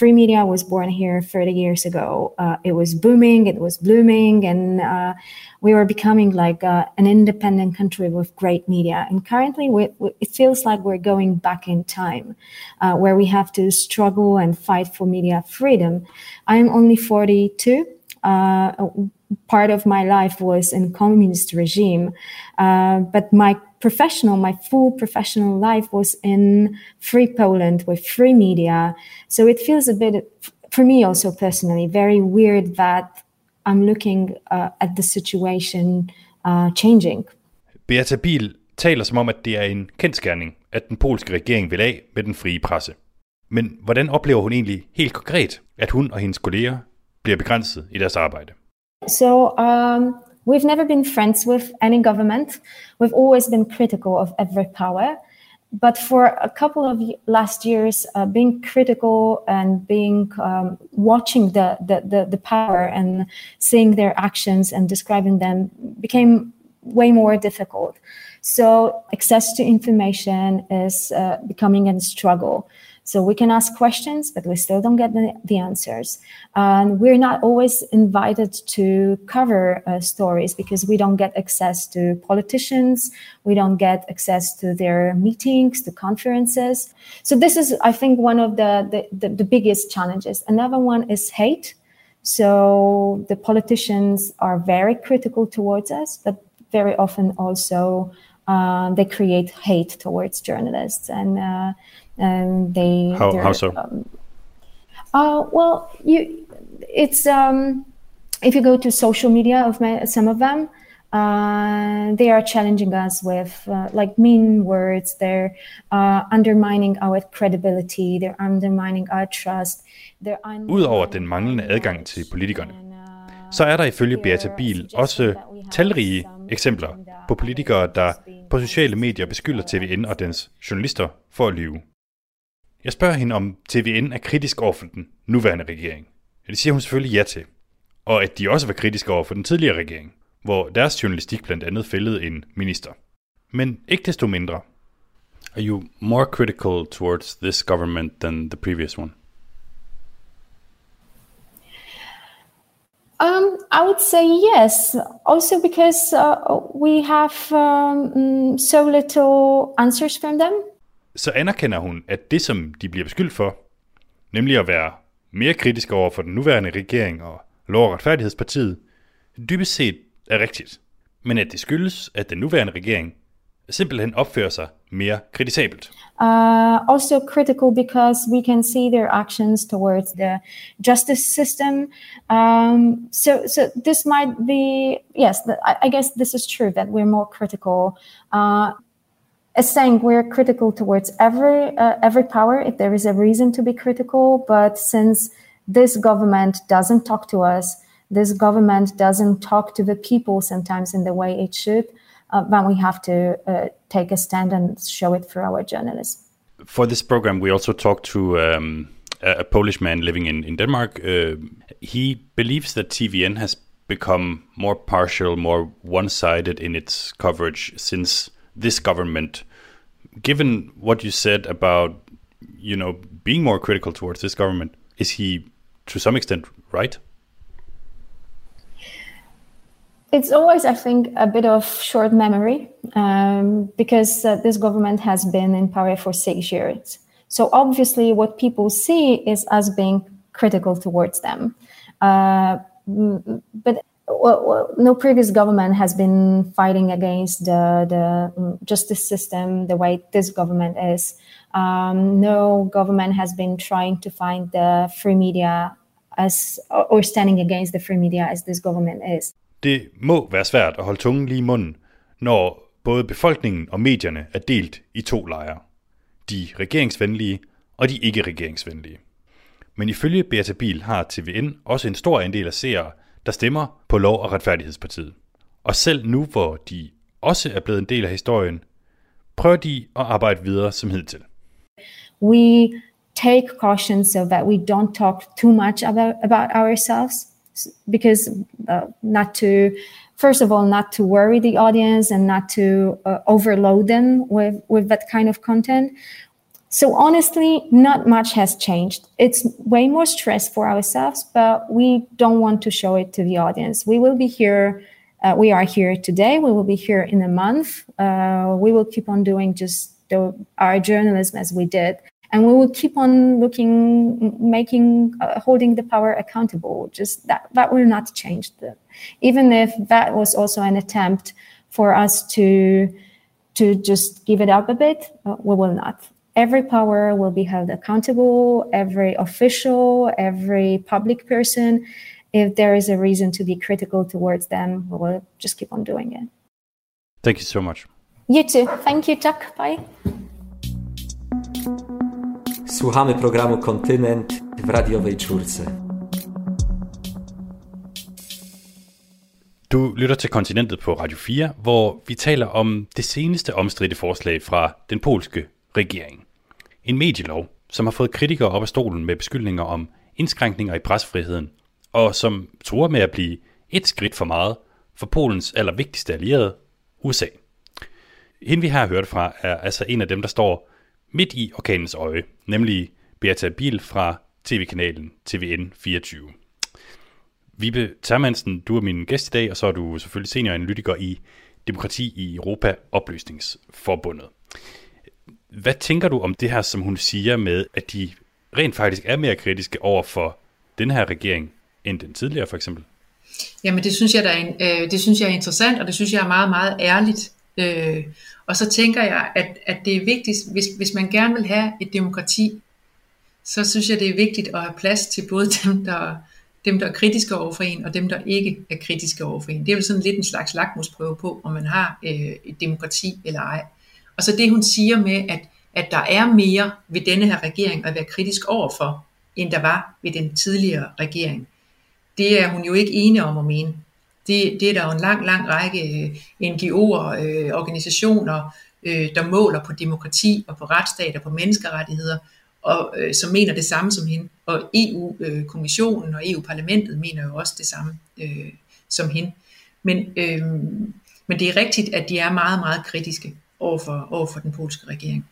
Free media was born here 30 years ago. Uh, it was booming, it was blooming, and uh, we were becoming like uh, an independent country with great media. And currently, we, we, it feels like we're going back in time, uh, where we have to struggle and fight for media freedom. I'm only 42. Uh, part of my life was in communist regime, uh, but my professional, my full professional life was in free Poland with free media. So it feels a bit, for me also personally, very weird that I'm looking uh, at the situation uh, changing. Beata Biel taler som om, at det er en kendskærning, at den polske regering vil af med den frie presse. Men hvordan oplever hun egentlig helt konkret, at hun og hendes kolleger bliver begrænset i deres arbejde? So um, we've never been friends with any government. We've always been critical of every power. But for a couple of last years, uh, being critical and being um, watching the, the, the the power and seeing their actions and describing them became way more difficult. So access to information is uh, becoming a struggle. So we can ask questions, but we still don't get the, the answers. And we're not always invited to cover uh, stories because we don't get access to politicians, we don't get access to their meetings, to conferences. So this is, I think, one of the, the, the, the biggest challenges. Another one is hate. So the politicians are very critical towards us, but very often also uh, they create hate towards journalists and uh, and they how, how so? um, uh, well you it's um, if you go to social media of my, some of them uh, they are challenging us with uh, like mean words. They're uh, undermining our credibility. They're undermining our trust. They're Udover den manglende adgang til politikerne, så er der ifølge Beata Biel også talrige eksempler på politikere, der på sociale medier beskylder TVN og dens journalister for at lyve. Jeg spørger hende, om TVN er kritisk over for den nuværende regering. Det siger hun selvfølgelig ja til. Og at de også var kritiske over for den tidligere regering, hvor deres journalistik blandt andet fældede en minister. Men ikke desto mindre. Are you more critical towards this government than the previous one? Um, I would say yes. Also because uh, we have um, so little answers from them. Så anerkender hun, at det, som de bliver beskyldt for, nemlig at være mere kritiske over for den nuværende regering og Lov- og Retfærdighedspartiet, dybest set er rigtigt. Men at det skyldes, at den nuværende regering simpelthen opfører sig mere kritisabelt. Uh, also critical because we can see their actions towards the justice system. Um, so, so this might be yes. I, I guess this is true that we're more critical. Uh, as saying we're critical towards every uh, every power if there is a reason to be critical, but since this government doesn't talk to us, this government doesn't talk to the people sometimes in the way it should uh, then we have to uh, take a stand and show it through our journalism. For this program, we also talked to um, a Polish man living in, in Denmark. Uh, he believes that TVN has become more partial, more one sided in its coverage since this government. Given what you said about, you know, being more critical towards this government, is he to some extent right? It's always, I think, a bit of short memory um, because uh, this government has been in power for six years. So obviously, what people see is us being critical towards them. Uh, but well, well, no previous government has been fighting against the, the mm, justice system the way this government is. Um, no government has been trying to find the free media as or standing against the free media as this government is. Det må være svært at holde tungen lige i munden, når både befolkningen og medierne er delt i to lejre. De regeringsvenlige og de ikke-regeringsvenlige. Men ifølge Beata Bil har TVN også en stor andel af seere, der stemmer på Lov- og Retfærdighedspartiet. Og selv nu, hvor de også er blevet en del af historien, prøver de at arbejde videre som hidtil. We take caution so that we don't talk too much about, about ourselves because uh, not to first of all not to worry the audience and not to uh, overload them with with that kind of content so honestly not much has changed. It's way more stress for ourselves but we don't want to show it to the audience. We will be here uh, we are here today. We will be here in a month. Uh, we will keep on doing just the, our journalism as we did. And we will keep on looking making uh, holding the power accountable. Just that that will not change the, even if that was also an attempt for us to to just give it up a bit uh, we will not every power will be held accountable every official every public person. If there is a reason to be critical towards them we will just keep on doing it. Thank you so much. You too. Thank you chuck. Bye. Słuchamy programu Kontynent w radiowej czwórce. Du lytter til Kontinentet på Radio 4, hvor vi taler om det seneste omstridte forslag fra den polske regering. En medielov, som har fået kritikere op af stolen med beskyldninger om indskrænkninger i presfriheden, og som tror med at blive et skridt for meget for Polens allervigtigste allierede, USA. Hende vi har hørt fra er altså en af dem, der står midt i orkanens øje, nemlig Beata Bil fra tv-kanalen TVN 24. Vibe Termansen, du er min gæst i dag, og så er du selvfølgelig senioranalytiker i Demokrati i Europa Opløsningsforbundet. Hvad tænker du om det her, som hun siger med, at de rent faktisk er mere kritiske over for den her regering, end den tidligere for eksempel? Jamen det synes jeg, der er, en, øh, det synes jeg er interessant, og det synes jeg er meget, meget ærligt. Øh, og så tænker jeg, at, at det er vigtigt, hvis, hvis man gerne vil have et demokrati, så synes jeg, det er vigtigt at have plads til både dem, der, dem, der er kritiske over for en, og dem, der ikke er kritiske over for en. Det er jo sådan lidt en slags lakmusprøve på, om man har øh, et demokrati eller ej. Og så det, hun siger med, at, at der er mere ved denne her regering at være kritisk overfor, end der var ved den tidligere regering. Det er hun jo ikke enig om at mene. Det, det er der jo en lang, lang række øh, NGO'er, øh, organisationer, øh, der måler på demokrati og på retsstat og på menneskerettigheder, og øh, som mener det samme som hende. Og EU-kommissionen øh, og EU-parlamentet mener jo også det samme øh, som hende. Men, øh, men det er rigtigt, at de er meget, meget kritiske overfor, overfor den polske regering.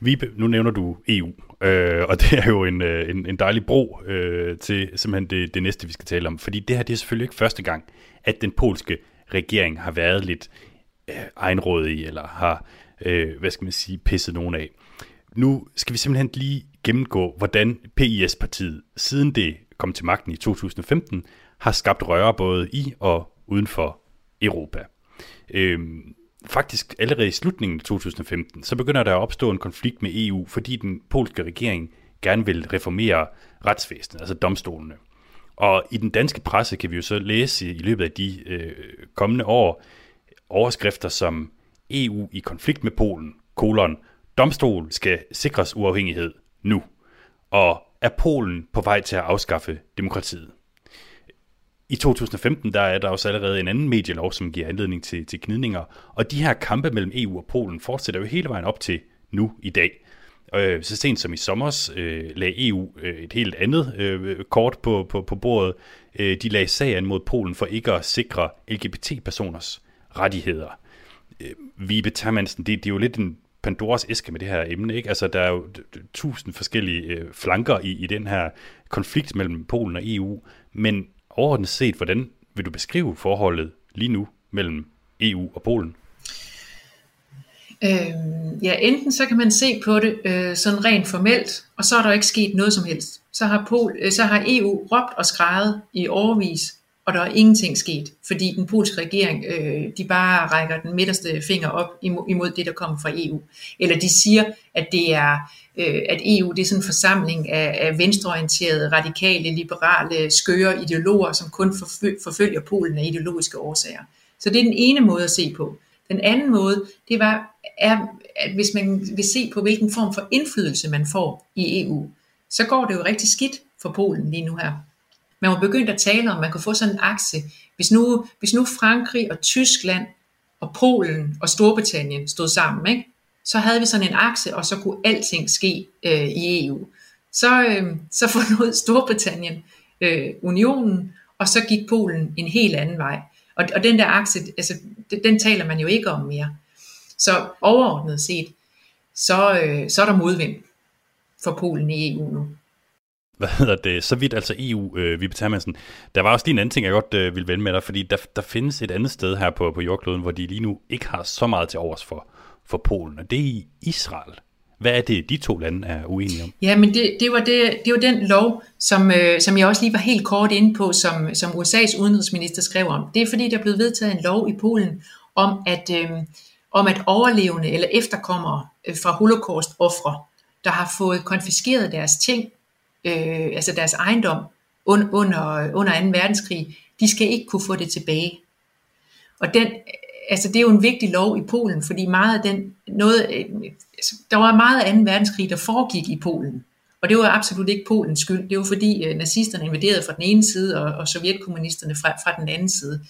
Vi, nu nævner du EU, øh, og det er jo en, øh, en, en dejlig bro øh, til simpelthen det, det næste, vi skal tale om. Fordi det her det er selvfølgelig ikke første gang, at den polske regering har været lidt øh, egenrådig, eller har, øh, hvad skal man sige, pisset nogen af. Nu skal vi simpelthen lige gennemgå, hvordan PIS-partiet, siden det kom til magten i 2015, har skabt røre både i og uden for Europa. Øh, faktisk allerede i slutningen af 2015, så begynder der at opstå en konflikt med EU, fordi den polske regering gerne vil reformere retsvæsenet, altså domstolene. Og i den danske presse kan vi jo så læse i løbet af de øh, kommende år overskrifter som EU i konflikt med Polen, kolon, domstol skal sikres uafhængighed nu, og er Polen på vej til at afskaffe demokratiet. I 2015 der er der også allerede en anden medielov, som giver anledning til, til knidninger, og de her kampe mellem EU og Polen fortsætter jo hele vejen op til nu i dag. Øh, så sent som i sommer øh, lagde EU øh, et helt andet øh, kort på, på, på bordet. Øh, de lagde sagen mod Polen for ikke at sikre LGBT-personers rettigheder. Øh, Vibe Termansen, det, det er jo lidt en Pandoras æske med det her emne. Ikke? Altså, der er jo tusind forskellige øh, flanker i, i den her konflikt mellem Polen og EU, men overordnet set, hvordan vil du beskrive forholdet lige nu mellem EU og Polen? Øh, ja, enten så kan man se på det øh, sådan rent formelt, og så er der ikke sket noget som helst. Så har, Pol, øh, så har EU råbt og skrejet i overvis, og der er ingenting sket, fordi den polske regering, øh, de bare rækker den midterste finger op imod, det, der kommer fra EU. Eller de siger, at det er øh, at EU det er sådan en forsamling af, af venstreorienterede, radikale, liberale, skøre ideologer, som kun forfølger Polen af ideologiske årsager. Så det er den ene måde at se på. Den anden måde, det var, er, at hvis man vil se på, hvilken form for indflydelse man får i EU, så går det jo rigtig skidt for Polen lige nu her. Man var begyndt at tale om, at man kunne få sådan en akse. Hvis nu, hvis nu Frankrig og Tyskland og Polen og Storbritannien stod sammen, ikke? så havde vi sådan en akse, og så kunne alting ske øh, i EU. Så, øh, så forlod Storbritannien øh, unionen, og så gik Polen en helt anden vej. Og, og den der akse, altså, den, den taler man jo ikke om mere. Så overordnet set, så, øh, så er der modvind for Polen i EU nu. Hvad hedder det? Så vidt altså EU, øh, Vibe Termansen. Der var også lige en anden ting, jeg godt øh, ville vende med dig, fordi der, der findes et andet sted her på, på jordkloden, hvor de lige nu ikke har så meget til overs for, for Polen, og det er i Israel. Hvad er det, de to lande er uenige om? Ja, men det, det, var, det, det var den lov, som, øh, som jeg også lige var helt kort inde på, som, som USA's udenrigsminister skrev om. Det er fordi, der er blevet vedtaget en lov i Polen om, at, øh, om at overlevende eller efterkommere øh, fra holocaust-offre, der har fået konfiskeret deres ting, øh, altså deres ejendom under, under, under 2. verdenskrig, de skal ikke kunne få det tilbage. Og den, altså det er jo en vigtig lov i Polen, fordi meget af den, noget, øh, altså, der var meget af 2. verdenskrig, der foregik i Polen. Og det var absolut ikke Polens skyld. Det var fordi øh, nazisterne invaderede fra den ene side, og, og sovjetkommunisterne fra, fra den anden side.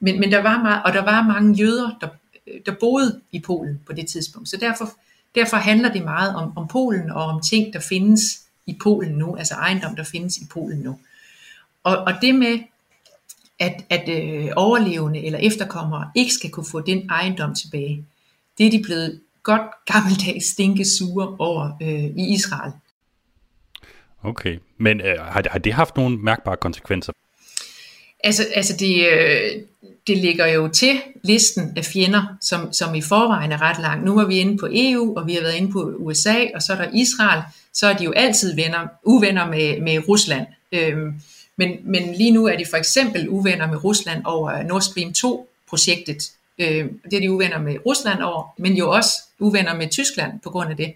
Men, men der var meget, og der var mange jøder, der, øh, der boede i Polen på det tidspunkt. Så derfor, derfor handler det meget om, om Polen og om ting, der findes i Polen nu, altså ejendom, der findes i Polen nu. Og, og det med, at, at øh, overlevende eller efterkommere ikke skal kunne få den ejendom tilbage. Det er de blevet godt gammeldags stinke sure over øh, i Israel. Okay, men øh, har, har det haft nogle mærkbare konsekvenser? Altså, altså det, øh, det ligger jo til listen af fjender, som, som i forvejen er ret lang. Nu var vi inde på EU, og vi har været inde på USA, og så er der Israel. Så er de jo altid venner, uvenner med, med Rusland. Øhm, men, men lige nu er de for eksempel uvenner med Rusland over Nord Stream 2-projektet. Øhm, det er de uvenner med Rusland over, men jo også uvenner med Tyskland på grund af det.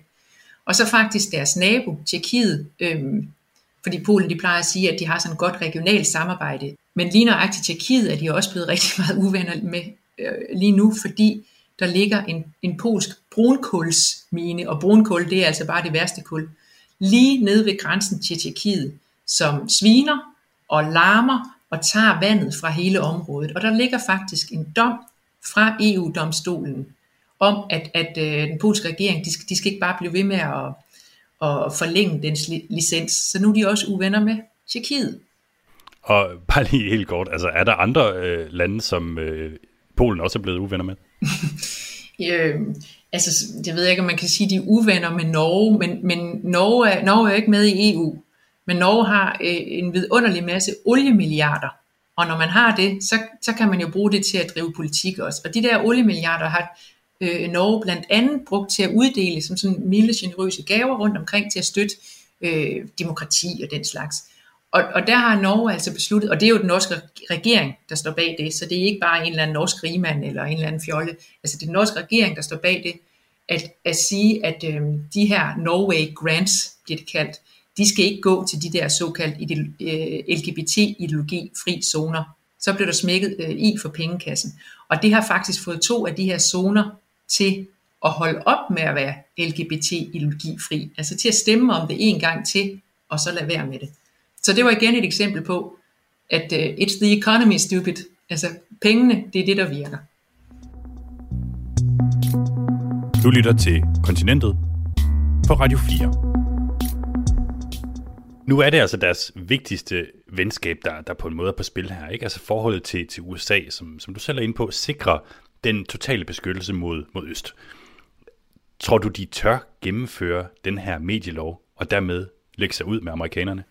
Og så faktisk deres nabo, Tjekkiet, øhm, fordi Polen de plejer at sige, at de har sådan et godt regionalt samarbejde. Men lige nøjagtigt Tjekkiet er de også blevet rigtig meget uvenner med øh, lige nu, fordi der ligger en, en polsk brunkulsmine, og brunkul det er altså bare det værste kul, lige nede ved grænsen til Tjekkiet, som sviner og larmer og tager vandet fra hele området. Og der ligger faktisk en dom fra EU-domstolen om, at, at øh, den polske regering, de skal, de skal ikke bare blive ved med at, at forlænge dens licens. Så nu er de også uvenner med Tjekkiet. Og bare lige helt kort, altså er der andre øh, lande, som øh, Polen også er blevet uvenner med? øh, altså, jeg ved ikke, om man kan sige, at de er uvenner med Norge, men, men Norge, er, Norge er jo ikke med i EU. Men Norge har øh, en vidunderlig masse oliemilliarder, og når man har det, så, så kan man jo bruge det til at drive politik også. Og de der oliemilliarder har øh, Norge blandt andet brugt til at uddele som sådan milde, generøse gaver rundt omkring til at støtte øh, demokrati og den slags. Og, og der har Norge altså besluttet, og det er jo den norske regering, der står bag det, så det er ikke bare en eller anden norsk rigmand eller en eller anden fjolle, altså det er den norske regering, der står bag det, at, at sige, at øh, de her Norway Grants, bliver det kaldt, de skal ikke gå til de der såkaldt øh, LGBT-ideologi-fri zoner. Så bliver der smækket øh, i for pengekassen. Og det har faktisk fået to af de her zoner til at holde op med at være LGBT-ideologi-fri. Altså til at stemme om det en gang til, og så lade være med det. Så det var igen et eksempel på, at uh, it's the economy stupid. Altså pengene, det er det, der virker. Du lytter til Kontinentet på Radio 4. Nu er det altså deres vigtigste venskab, der, der på en måde er på spil her. Ikke? Altså forholdet til, til USA, som, som du selv er inde på, sikrer den totale beskyttelse mod, mod Øst. Tror du, de tør gennemføre den her medielov, og dermed lægge sig ud med amerikanerne?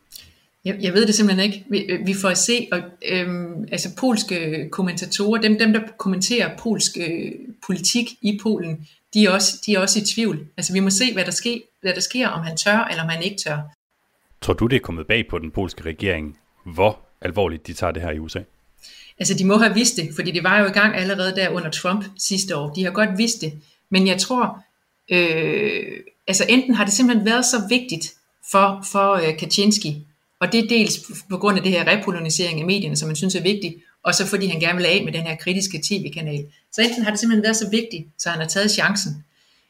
Jeg, jeg ved det simpelthen ikke. Vi, vi får at se, og, øhm, altså polske kommentatorer, dem, dem der kommenterer polsk øh, politik i Polen, de er, også, de er også i tvivl. Altså vi må se, hvad der, sker, hvad der sker, om han tør, eller om han ikke tør. Tror du, det er kommet bag på den polske regering, hvor alvorligt de tager det her i USA? Altså, de må have vidst det, fordi det var jo i gang allerede der under Trump sidste år. De har godt vidst det. Men jeg tror, øh, altså enten har det simpelthen været så vigtigt for, for øh, Kaczynski, og det er dels på grund af det her repolonisering af medierne, som man synes er vigtigt, og så fordi han gerne vil af med den her kritiske tv-kanal. Så enten har det simpelthen været så vigtigt, så han har taget chancen.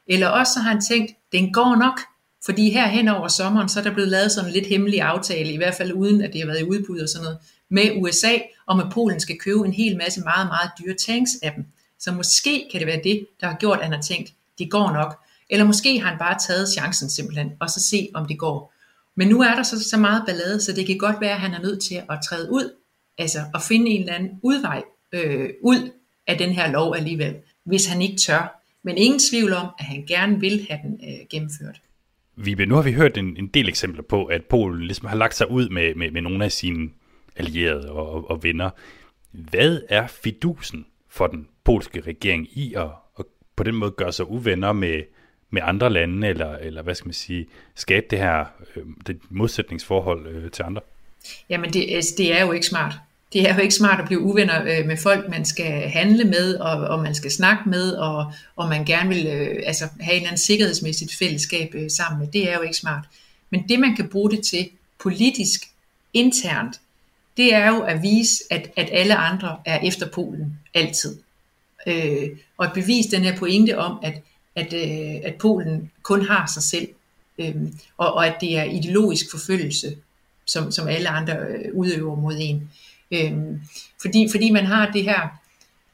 Eller også så har han tænkt, den går nok, fordi her hen over sommeren, så er der blevet lavet sådan en lidt hemmelig aftale, i hvert fald uden at det har været i udbud og sådan noget, med USA, om at Polen skal købe en hel masse meget, meget dyre tanks af dem. Så måske kan det være det, der har gjort, at han har tænkt, det går nok. Eller måske har han bare taget chancen simpelthen, og så se, om det går. Men nu er der så, så meget ballade, så det kan godt være, at han er nødt til at træde ud, altså at finde en eller anden udvej øh, ud af den her lov alligevel, hvis han ikke tør. Men ingen tvivl om, at han gerne vil have den øh, gennemført. Vibe, nu har vi hørt en, en del eksempler på, at Polen ligesom har lagt sig ud med, med, med nogle af sine allierede og, og, og venner. Hvad er fidusen for den polske regering i at, at på den måde gøre sig uvenner med, med andre lande, eller, eller hvad skal man sige, skabe det her øh, det modsætningsforhold øh, til andre? Jamen det, altså, det er jo ikke smart. Det er jo ikke smart at blive uvenner øh, med folk, man skal handle med, og, og man skal snakke med, og, og man gerne vil øh, altså, have en eller anden sikkerhedsmæssigt fællesskab øh, sammen med. Det er jo ikke smart. Men det man kan bruge det til politisk, internt, det er jo at vise, at, at alle andre er efter Polen altid. Øh, og at bevise den her pointe om, at, at, øh, at Polen kun har sig selv, øh, og, og at det er ideologisk forfølgelse, som, som alle andre øh, udøver mod en. Øh, fordi, fordi man har det her,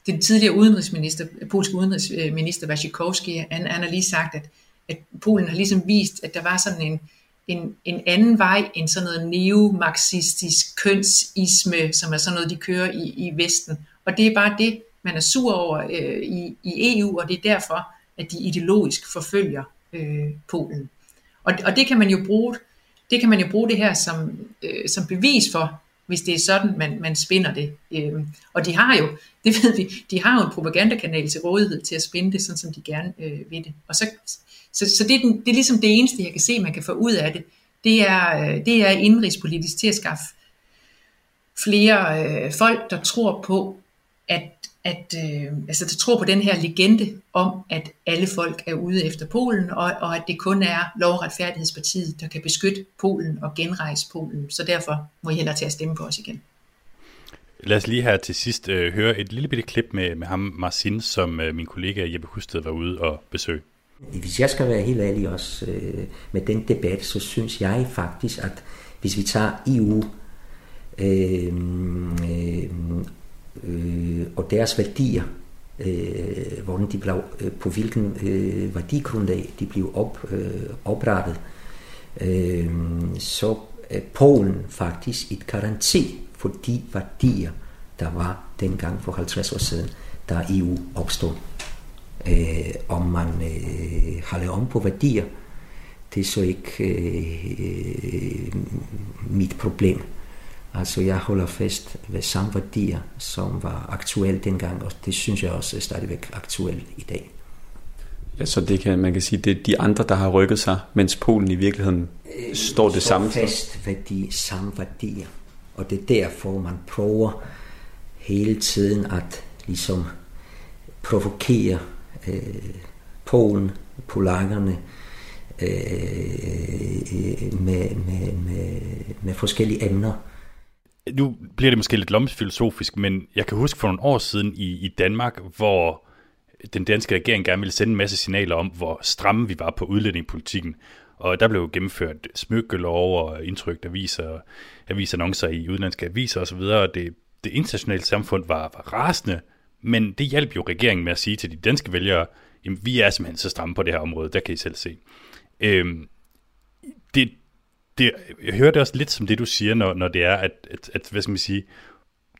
den tidligere udenrigsminister, polske udenrigsminister Wasikowski, han, han har lige sagt, at, at Polen har ligesom vist, at der var sådan en, en, en anden vej end sådan noget neomarxistisk kønsisme, som er sådan noget, de kører i, i Vesten. Og det er bare det, man er sur over øh, i, i EU, og det er derfor, at de ideologisk forfølger øh, Polen. Og, og det kan man jo bruge, det kan man jo bruge det her som, øh, som bevis for, hvis det er sådan, man, man spinder det. Øh, og de har jo, det ved vi, de har jo en propagandakanal til rådighed til at spinde det, sådan som de gerne øh, vil det. Og så, så, så det, er den, det er ligesom det eneste, jeg kan se, man kan få ud af det. Det er, øh, det er indrigspolitisk til at skaffe flere øh, folk, der tror på, at at øh, altså, der tror på den her legende om, at alle folk er ude efter Polen, og, og at det kun er Lov- og Retfærdighedspartiet, der kan beskytte Polen og genrejse Polen. Så derfor må I hellere til at stemme på os igen. Lad os lige her til sidst øh, høre et lille bitte klip med, med ham, Marcin, som øh, min kollega Jeppe Husted var ude og besøge. Hvis jeg skal være helt ærlig også øh, med den debat, så synes jeg faktisk, at hvis vi tager EU øh, øh, øh, og deres værdier, øh, hvordan de blev, øh, på hvilken øh, værdigrundlag de blev op, øh, oprettet, øh, så er Polen faktisk et garanti for de værdier, der var dengang for 50 år siden, da EU opstod. Øh, om man øh, har lavet om på værdier, det er så ikke øh, øh mit problem. Altså jeg holder fast ved samme værdier, som var aktuelle dengang, og det synes jeg også er stadigvæk aktuelt i dag. Ja, så det kan, man kan sige, det er de andre, der har rykket sig, mens Polen i virkeligheden står det samme fast ved de samme værdier. Og det er derfor, man prøver hele tiden at ligesom provokere øh, Polen, polakkerne, øh, med, med, med, med forskellige emner. Nu bliver det måske lidt lommesfilosofisk, men jeg kan huske for nogle år siden i, i Danmark, hvor den danske regering gerne ville sende en masse signaler om, hvor stramme vi var på udlændingepolitikken. Og der blev gennemført smykkelov og indtrykt aviser, avisannoncer i udenlandske aviser osv., og det, det internationale samfund var, var rasende, men det hjalp jo regeringen med at sige til de danske vælgere, jamen vi er simpelthen så stramme på det her område, der kan I selv se. Øhm, det, det, jeg hører det også lidt som det, du siger, når, når det er, at, at, at hvad skal man sige,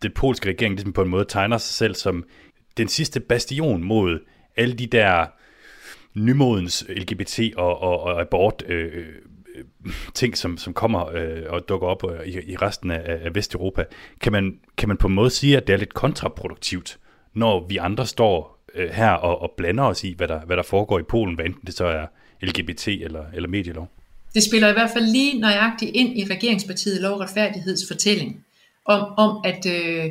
det polske regering ligesom på en måde tegner sig selv som den sidste bastion mod alle de der nymodens LGBT og, og, og abort øh, øh, ting, som, som kommer øh, og dukker op øh, i, i resten af, af Vesteuropa. Kan man, kan man på en måde sige, at det er lidt kontraproduktivt, når vi andre står øh, her og, og blander os i, hvad der, hvad der foregår i Polen, hvad enten det så er LGBT eller, eller medielov? Det spiller i hvert fald lige nøjagtigt ind i regeringspartiet Lov fortælling om, om at øh,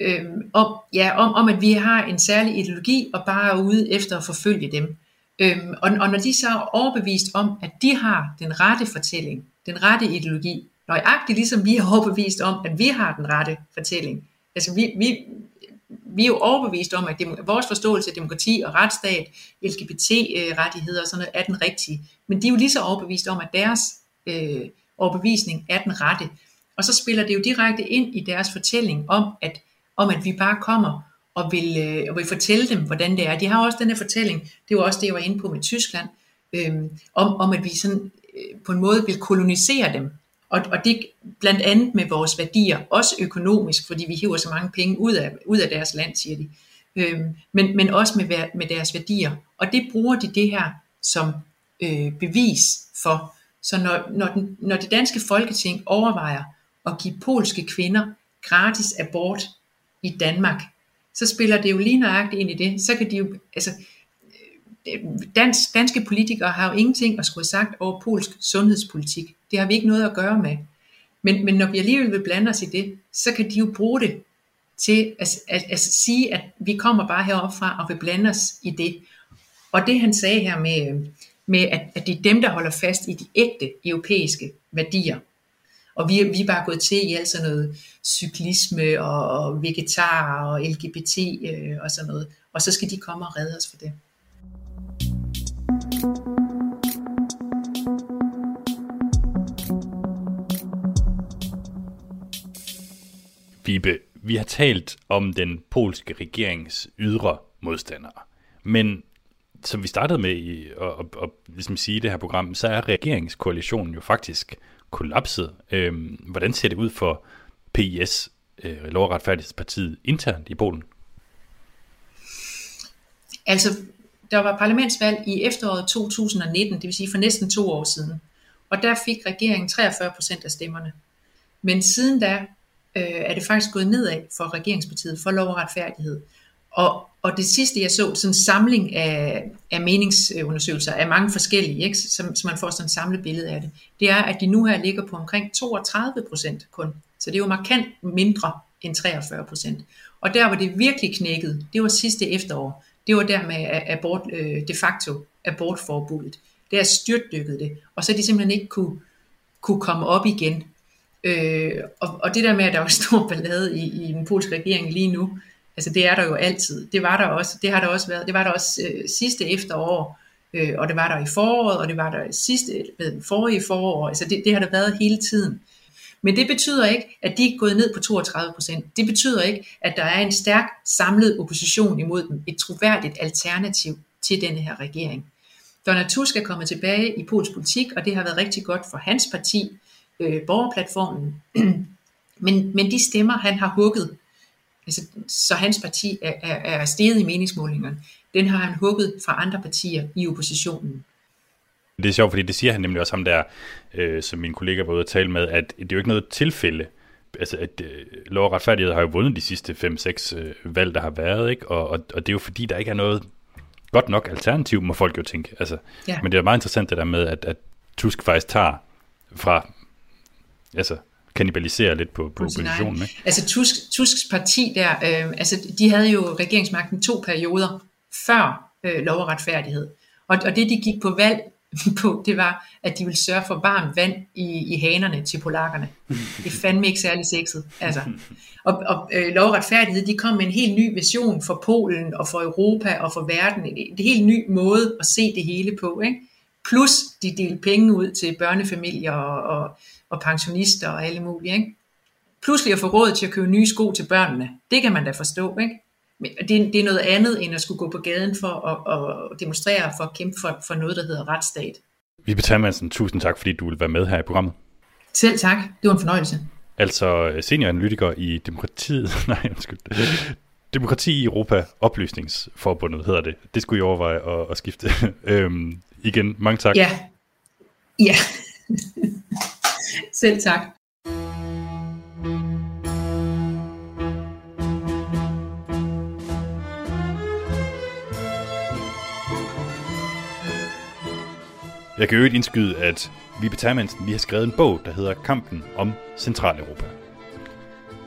øh, om, ja, om, om at vi har en særlig ideologi og bare er ude efter at forfølge dem. Øhm, og, og når de så er overbevist om, at de har den rette fortælling, den rette ideologi, nøjagtigt ligesom vi er overbevist om, at vi har den rette fortælling. Altså vi, vi, vi er jo overbevist om, at dem, vores forståelse af demokrati og retsstat, LGBT-rettigheder øh, og sådan noget, er den rigtige. Men de er jo lige så overbevist om, at deres øh, overbevisning er den rette. Og så spiller det jo direkte ind i deres fortælling om, at, om at vi bare kommer og vil, øh, og vil fortælle dem, hvordan det er. De har også den her fortælling, det var også det, jeg var inde på med Tyskland, øh, om, om at vi sådan, øh, på en måde vil kolonisere dem. Og, og det blandt andet med vores værdier, også økonomisk, fordi vi hiver så mange penge ud af, ud af deres land, siger de. Øhm, men, men også med, med deres værdier. Og det bruger de det her som øh, bevis for. Så når, når, den, når det danske folketing overvejer at give polske kvinder gratis abort i Danmark, så spiller det jo lige nøjagtigt ind i det. Så kan de jo, altså, øh, dans, danske politikere har jo ingenting at skulle have sagt over polsk sundhedspolitik. Det har vi ikke noget at gøre med. Men, men når vi alligevel vil blande os i det, så kan de jo bruge det til at, at, at sige, at vi kommer bare herop fra og vil blande os i det. Og det han sagde her med, med at, at det er dem, der holder fast i de ægte europæiske værdier. Og vi, vi er bare gået til i alt sådan noget cyklisme og, og vegetar og LGBT øh, og sådan noget. Og så skal de komme og redde os for det. Vibe, vi har talt om den polske regerings ydre modstandere, men som vi startede med i, at, at, at ligesom sige i det her program, så er regeringskoalitionen jo faktisk kollapset. Øhm, hvordan ser det ud for PIS, øh, Lovretfærdighedspartiet, internt i Polen? Altså, der var parlamentsvalg i efteråret 2019, det vil sige for næsten to år siden. Og der fik regeringen 43 procent af stemmerne. Men siden da øh, er det faktisk gået nedad for regeringspartiet for lov og retfærdighed. Og, og det sidste, jeg så, sådan en samling af, af meningsundersøgelser af mange forskellige, ikke? Så, så man får sådan et samlet billede af det, det er, at de nu her ligger på omkring 32 procent kun. Så det er jo markant mindre end 43 procent. Og der, hvor det virkelig knækkede, det var sidste efterår. Det var der med abort, øh, de facto abortforbuddet. Der styrtdykkede det, og så de simpelthen ikke kunne, kunne komme op igen. Øh, og, og det der med, at der var stor ballade i, i den polske regering lige nu, altså det er der jo altid. Det var der også, det har der også været, det var der også øh, sidste efterår, øh, og det var der i foråret, og det var der sidste, ved, forrige forår, altså det, det har der været hele tiden. Men det betyder ikke, at de er gået ned på 32 procent. Det betyder ikke, at der er en stærk samlet opposition imod dem, et troværdigt alternativ til denne her regering. Donald Tusk er kommet tilbage i polsk politik, og det har været rigtig godt for hans parti, øh, borgerplatformen. men, men de stemmer, han har hugget, altså, så hans parti er, er, er steget i meningsmålingerne, den har han hugget fra andre partier i oppositionen. Det er sjovt, fordi det siger han nemlig også ham der, øh, som min kollega var ude at tale med, at det er jo ikke noget tilfælde. Altså, at øh, lov og retfærdighed har jo vundet de sidste 5-6 øh, valg, der har været, ikke? Og, og, og det er jo fordi, der ikke er noget godt nok alternativ, må folk jo tænke. Altså, ja. Men det er meget interessant det der med, at, at Tusk faktisk tager fra, altså, kanibaliserer lidt på, på, på oppositionen. Ikke? Altså Tusk, Tusks parti der, øh, altså de havde jo regeringsmagten to perioder før øh, lov og retfærdighed. Og, og det de gik på valg på, det var, at de ville sørge for varmt vand i, i hanerne til polakkerne. Det er fandme ikke særlig sexet. Altså. Og, og øh, lov og retfærdighed, de kom med en helt ny vision for Polen og for Europa og for verden. En, en helt ny måde at se det hele på. Ikke? Plus de delte penge ud til børnefamilier og, og, og pensionister og alle mulige. Ikke? Pludselig at få råd til at købe nye sko til børnene. Det kan man da forstå. Ikke? Men det, det er noget andet, end at skulle gå på gaden for at, at demonstrere, for at kæmpe for, for noget, der hedder retsstat. Vi Thermansen, tusind tak, fordi du vil være med her i programmet. Selv tak. Det var en fornøjelse. Altså senioranalytiker i Demokratiet, nej, undskyld, Demokrati i Europa Oplysningsforbundet hedder det. Det skulle I overveje at, at skifte. øhm, igen, mange tak. Ja. Ja. Selv tak. Jeg kan øvrigt indskyde, at Vibe Termansen lige har skrevet en bog, der hedder Kampen om Centraleuropa.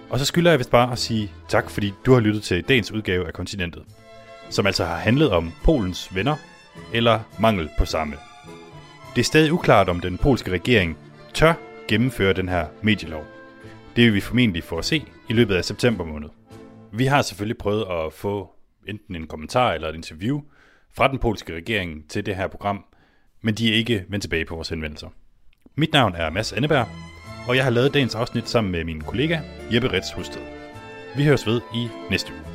Og så skylder jeg vist bare at sige tak, fordi du har lyttet til dagens udgave af Kontinentet, som altså har handlet om Polens venner, eller mangel på samme. Det er stadig uklart, om den polske regering tør gennemføre den her medielov. Det vil vi formentlig få at se i løbet af september måned. Vi har selvfølgelig prøvet at få enten en kommentar eller et interview fra den polske regering til det her program, men de er ikke vendt tilbage på vores henvendelser. Mit navn er Mads Anneberg, og jeg har lavet dagens afsnit sammen med min kollega Jeppe Rets Husted. Vi høres ved i næste uge.